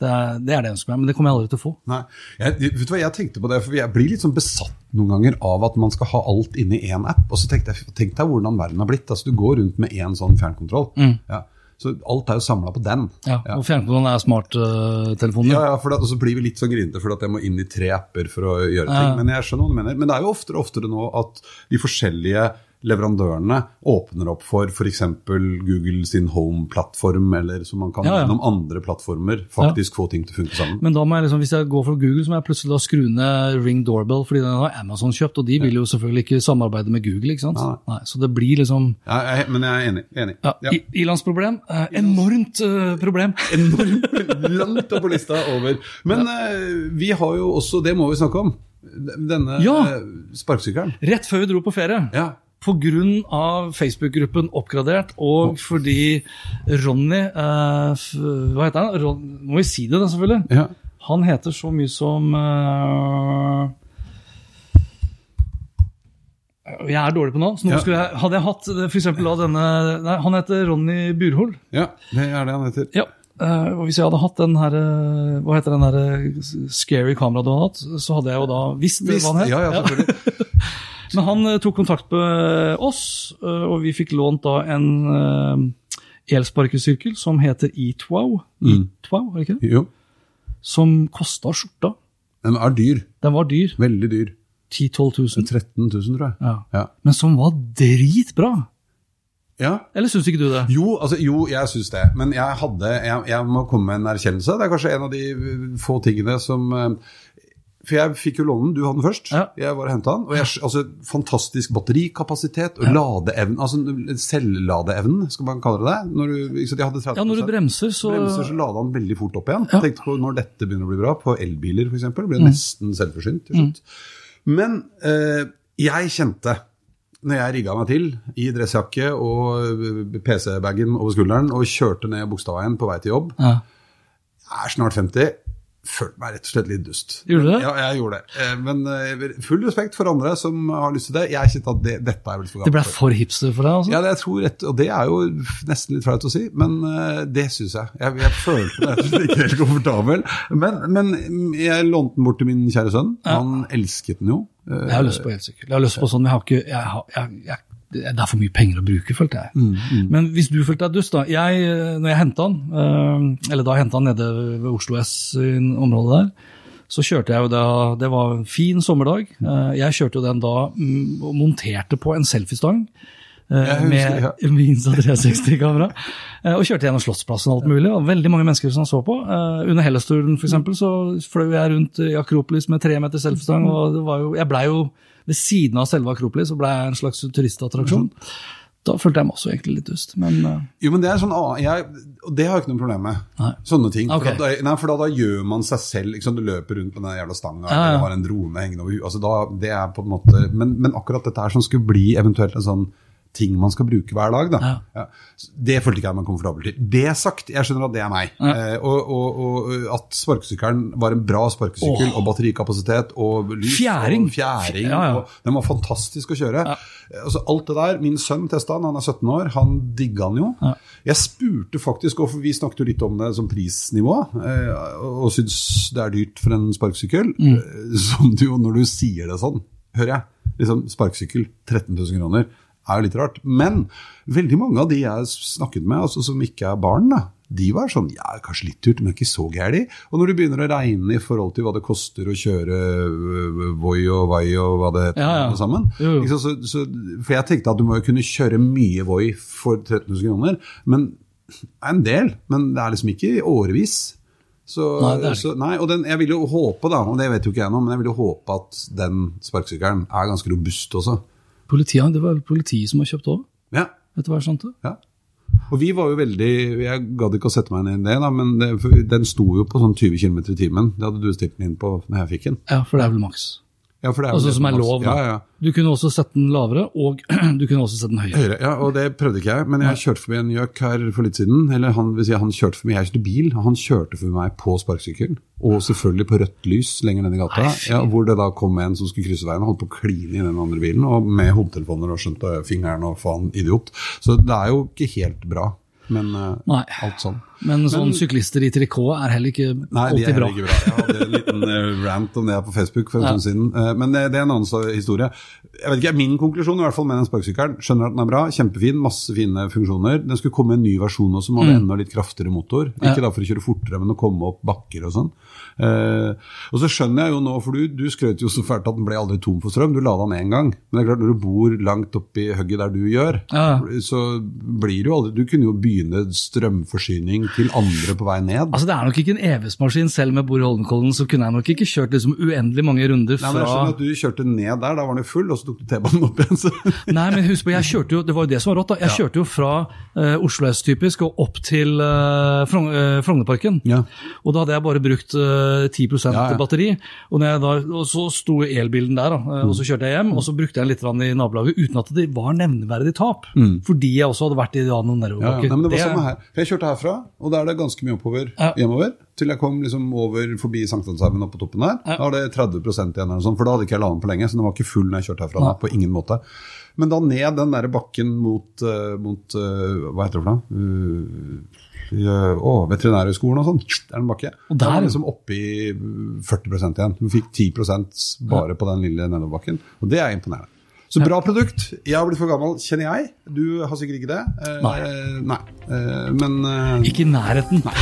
Det er, det er det jeg ønsker meg, men det kommer jeg aldri til å få. Nei, jeg, vet du hva, jeg tenkte på det, for jeg blir litt sånn besatt noen ganger av at man skal ha alt inni én app. Og så tenkte jeg, tenk deg hvordan verden har blitt. Altså, Du går rundt med én sånn fjernkontroll. Ja. Så alt er jo samla på den. Ja, Og fjernkontrollen er smarttelefoner. Ja, ja, for da, så blir vi litt sånn grinete for at jeg må inn i tre apper for å gjøre ting. Men jeg skjønner hva du mener. Men det er jo oftere og oftere nå at de forskjellige leverandørene åpner opp for f.eks. Google sin Home-plattform, eller så man kan Ja, ja. gjennom andre plattformer faktisk få ting til å funke sammen. Men da må jeg liksom, hvis jeg går for Google, så må jeg plutselig da skru ned Ring Doorbell, fordi den har Amazon kjøpt, og de vil jo selvfølgelig ikke samarbeide med Google. ikke sant? Nei. så det blir liksom Ja, jeg, men jeg er enig. enig. ja, Ja. Ilandsproblem. Eh, enormt eh, problem. enormt langt opp på lista over. Men eh, vi har jo også, det må vi snakke om, denne Ja. eh, sparkesykkelen. Rett før vi dro på ferie. Ja. Av Facebook-gruppen Oppgradert, og fordi Ronny eh, Hva heter han? Ron, må vi si det, da, selvfølgelig? ja. Han heter så mye som eh, Jeg er dårlig på navn. så nå Ja. skulle jeg, Hadde jeg hatt f.eks. da denne nei, Han heter Ronny Burhol. Ja, det er det han heter. Ja. eh, og hvis jeg hadde hatt den her eh, Hva heter den her eh, scary kameraet du hadde hatt, så hadde jeg jo da visst Visst, hva han het. ja, ja, selvfølgelig. Men han eh, tok kontakt med oss, eh, og vi fikk lånt da en eh, elsparkesykkel som heter E-Twow. E-Twow, er det ikke det? Jo. Som kosta skjorta. Den er dyr. Den var dyr. Veldig dyr. 10 000-12 000. 13 000, tror jeg. Ja. Ja. Men som var dritbra. ja. Eller syns ikke du det? Jo, altså, jo, jeg syns det. Men jeg, hadde, jeg, jeg må komme med en erkjennelse. Det er kanskje en av de få tingene som For jeg fikk jo låne den, du hadde den først. Ja. Jeg var og henta den. Og jeg, altså, fantastisk batterikapasitet og ladeevne, altså selvladeevnen, skal man kalle det det. Når du, ikke sant, hadde 30 Ja, når du bremser, så bremser, så lada den veldig fort opp igjen. Ja. Tenkte på Når dette begynner å bli bra, på elbiler f.eks., blir det nesten selvforsynt til slutt. Men eh, jeg kjente, når jeg rigga meg til i dressjakke og eh, PC-bagen over skulderen og kjørte ned Bogstadveien på vei til jobb, ja. jeg er snart 50, følte meg rett og slett litt dust. Gjorde du det? Ja, jeg gjorde det. Eh, Men eh, full respekt for andre som har lyst til det. Jeg kjente at det, dette er vel for Det ble for. hipster for deg? altså? Ja, det, jeg tror rett, og det er jo nesten litt flaut å si, men eh, det syns jeg. jeg. Jeg følte meg rett og slett ikke helt komfortabel. Men, men jeg lånte den bort til min kjære sønn. Han elsket den jo. Jeg har lyst på elsykkel. Jeg har lyst på sånn, men jeg har ikke jeg, har- jeg, jeg, det er for mye penger å bruke, følte jeg. Mm, Men hvis du følte deg dust, da. Jeg, når jeg henta den, eh, eller da henta den nede ved Oslo S i området der, så kjørte jeg jo da Det var en fin sommerdag. Eh, Jeg kjørte jo den da mm, og monterte på en selfiestang. eh, Med ja. med Insta360-kamera. eh, Og kjørte gjennom Slottsplassen og alt mulig. og Veldig mange mennesker som så på. Under Hellesturen eksempel, så fløy jeg rundt i Akropolis med tre meter selfiestang. og det var jo, Jeg blei jo ved siden av selve Akropolis så ble jeg en slags turistattraksjon. Da følte jeg meg også egentlig litt dust, men uh... Jo, men det er sånn, ah, jeg, og det har jeg ikke noe problem med. Nei. Sånne ting. Okay. For, da, nei, for da, da gjør man seg selv liksom. Du løper rundt med den jævla stanga, Ja, ja. eller har en drone hengende over huet. Altså, da- det er på en måte, men, men akkurat dette her som skulle bli eventuelt en sånn ting man skal bruke hver dag, da. Ja. Ja. Det følte ikke jeg meg komfortabel til. Det sagt, jeg skjønner at det er meg. Ja. Eh, og, og, og at sparkesykkelen var en bra sparkesykkel, Åh. og batterikapasitet, og lys, Fjæring. og fjæring, og den var fantastisk å kjøre. Altså, alt det der, Min sønn testa den, han er 17 år, han digga den jo. Jeg spurte faktisk, og vi snakket jo litt om det som prisnivå, eh, og og syns det er dyrt for en sparkesykkel. Mm. eh, Som du jo, når du sier det sånn, hører jeg. liksom Sparkesykkel, 13 000 kroner, er jo litt rart. Men veldig mange av de jeg snakket med, altså som ikke er barn, da, de var sånn ja, kanskje litt dyrt, men ikke så gærent. Og når du begynner å regne i forhold til hva det koster å kjøre øh, Voi og Vai og hva det heter Ja, ja. sammen så, så, For jeg tenkte at du må jo kunne kjøre mye Voi for 13 000 kroner. Men en del, men det er liksom ikke i årevis. Så, Nei, så, nei, og den, jeg vil jo håpe, da, og det vet jo ikke jeg nå, men jeg vil jo håpe at den sparkesykkelen er ganske robust også. Politiet, det var politiet som har kjøpt òg, Ja, etter hva jeg skjønte? ja. Og vi var jo veldig Jeg gadd ikke å sette meg ned i det, da, men det, den sto jo på sånn 20 km i timen. Det hadde du stilt den inn på når jeg fikk den. Ja, for det er vel maks. Ja, for det er Altså som er lov. Ja, ja. Du kunne også sette den lavere, og du kunne også sette den høyere. høyere. ja, og det prøvde ikke jeg, men jeg kjørte forbi en gjøk her for litt siden. Eller han vil si han kjørte forbi, jeg kjørte bil, han kjørte forbi meg på sparkesykkelen. Og selvfølgelig på rødt lys lenger ned i gata, Nei, ja, hvor det da kom en som skulle krysse veien og holdt på å kline i den andre bilen, og med hodetelefoner og skjønte fingeren og faen idiot. Så det er jo ikke helt bra, men eh, Nei. alt sånn. Men sånn syklister i trikot er heller ikke Nei, de er bra. heller ikke bra. Jeg hadde en liten eh, rant om det på Facebook for en stund siden. Eh, Men det, det er en annen historie. Jeg vet ikke, Min konklusjon i hvert fall med den sparkesykkelen Skjønner at den er bra, kjempefin, masse fine funksjoner. Den skulle komme en ny versjon også, med enda litt kraftigere motor. Ikke Mm. Ja. da for å kjøre fortere, men å komme opp bakker og sånn. Eh, og så skjønner jeg jo nå, for du, du skrøt jo så fælt at den ble aldri tom for strøm. Du la den én gang. Men det er klart, når du bor langt oppi hugget der du gjør, Ja. så blir det jo aldri Du kunne jo begynne strømforsyning til andre på vei ned. Altså Det er nok ikke en evighetsmaskin. Selv med Bor i Holmenkollen så kunne jeg nok ikke kjørt liksom uendelig mange runder Nei, men jeg fra skjønner at Du kjørte ned der, da var den full, og så tok du T-banen opp igjen. Så. Nei, men husk på, jeg kjørte jo, det var jo det som var rått. da. Jeg kjørte jo fra uh, Oslo S typisk og opp til uh, Frognerparken. Ja. Og da hadde jeg bare brukt eh, 10 Ja, ja. batteri. Og, når jeg da, og så sto elbilen der, da, eh, og så kjørte jeg hjem. Og så brukte jeg litt i nabolaget uten at det var nevneverdig tap. Fordi jeg også hadde vært i ja, noen Ja, ja. Nei, men det var Det- samme her. Jeg kjørte herfra, og da er det ganske mye oppover Ja. hjemover. Til jeg kom liksom over forbi Sankthanshaugen oppe på toppen der. Da var det 30 igjen, eller sånt, for da hadde ikke jeg ladet den på lenge. Så den var ikke full når jeg kjørte herfra. Da, på ingen måte. Men da ned den der bakken mot, eh, mot eh, Hva heter det for noe? Uh, å, veterinærhøgskolen og sånn. der er den bakke. Og der? er liksom oppe i 40% igjen. Du fikk 10% bare på den lille nedoverbakken. Og det er imponerende. Så bra produkt. Jeg har blitt for gammel, kjenner jeg. Du har sikkert ikke det. Eh, Nei. nei. Eh, men eh, Ikke i nærheten. Nei.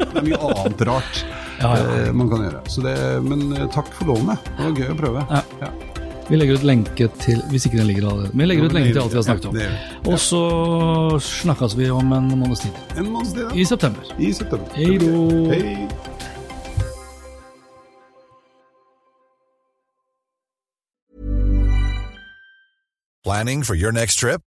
det er mye annet rart Ja, ja. eh, man kan gjøre. Så det, men eh, takk for lånet. Det var gøy å prøve. Ja. Ja. Vi legger ut lenke til Hvis ikke den ligger allerede. Vi legger ut lenke til alt vi har snakket om. Ja. Og så snakkes vi om en måneds tid. En måneds tid, da. I september. I september. Hei då. Hei. Planning for your next trip?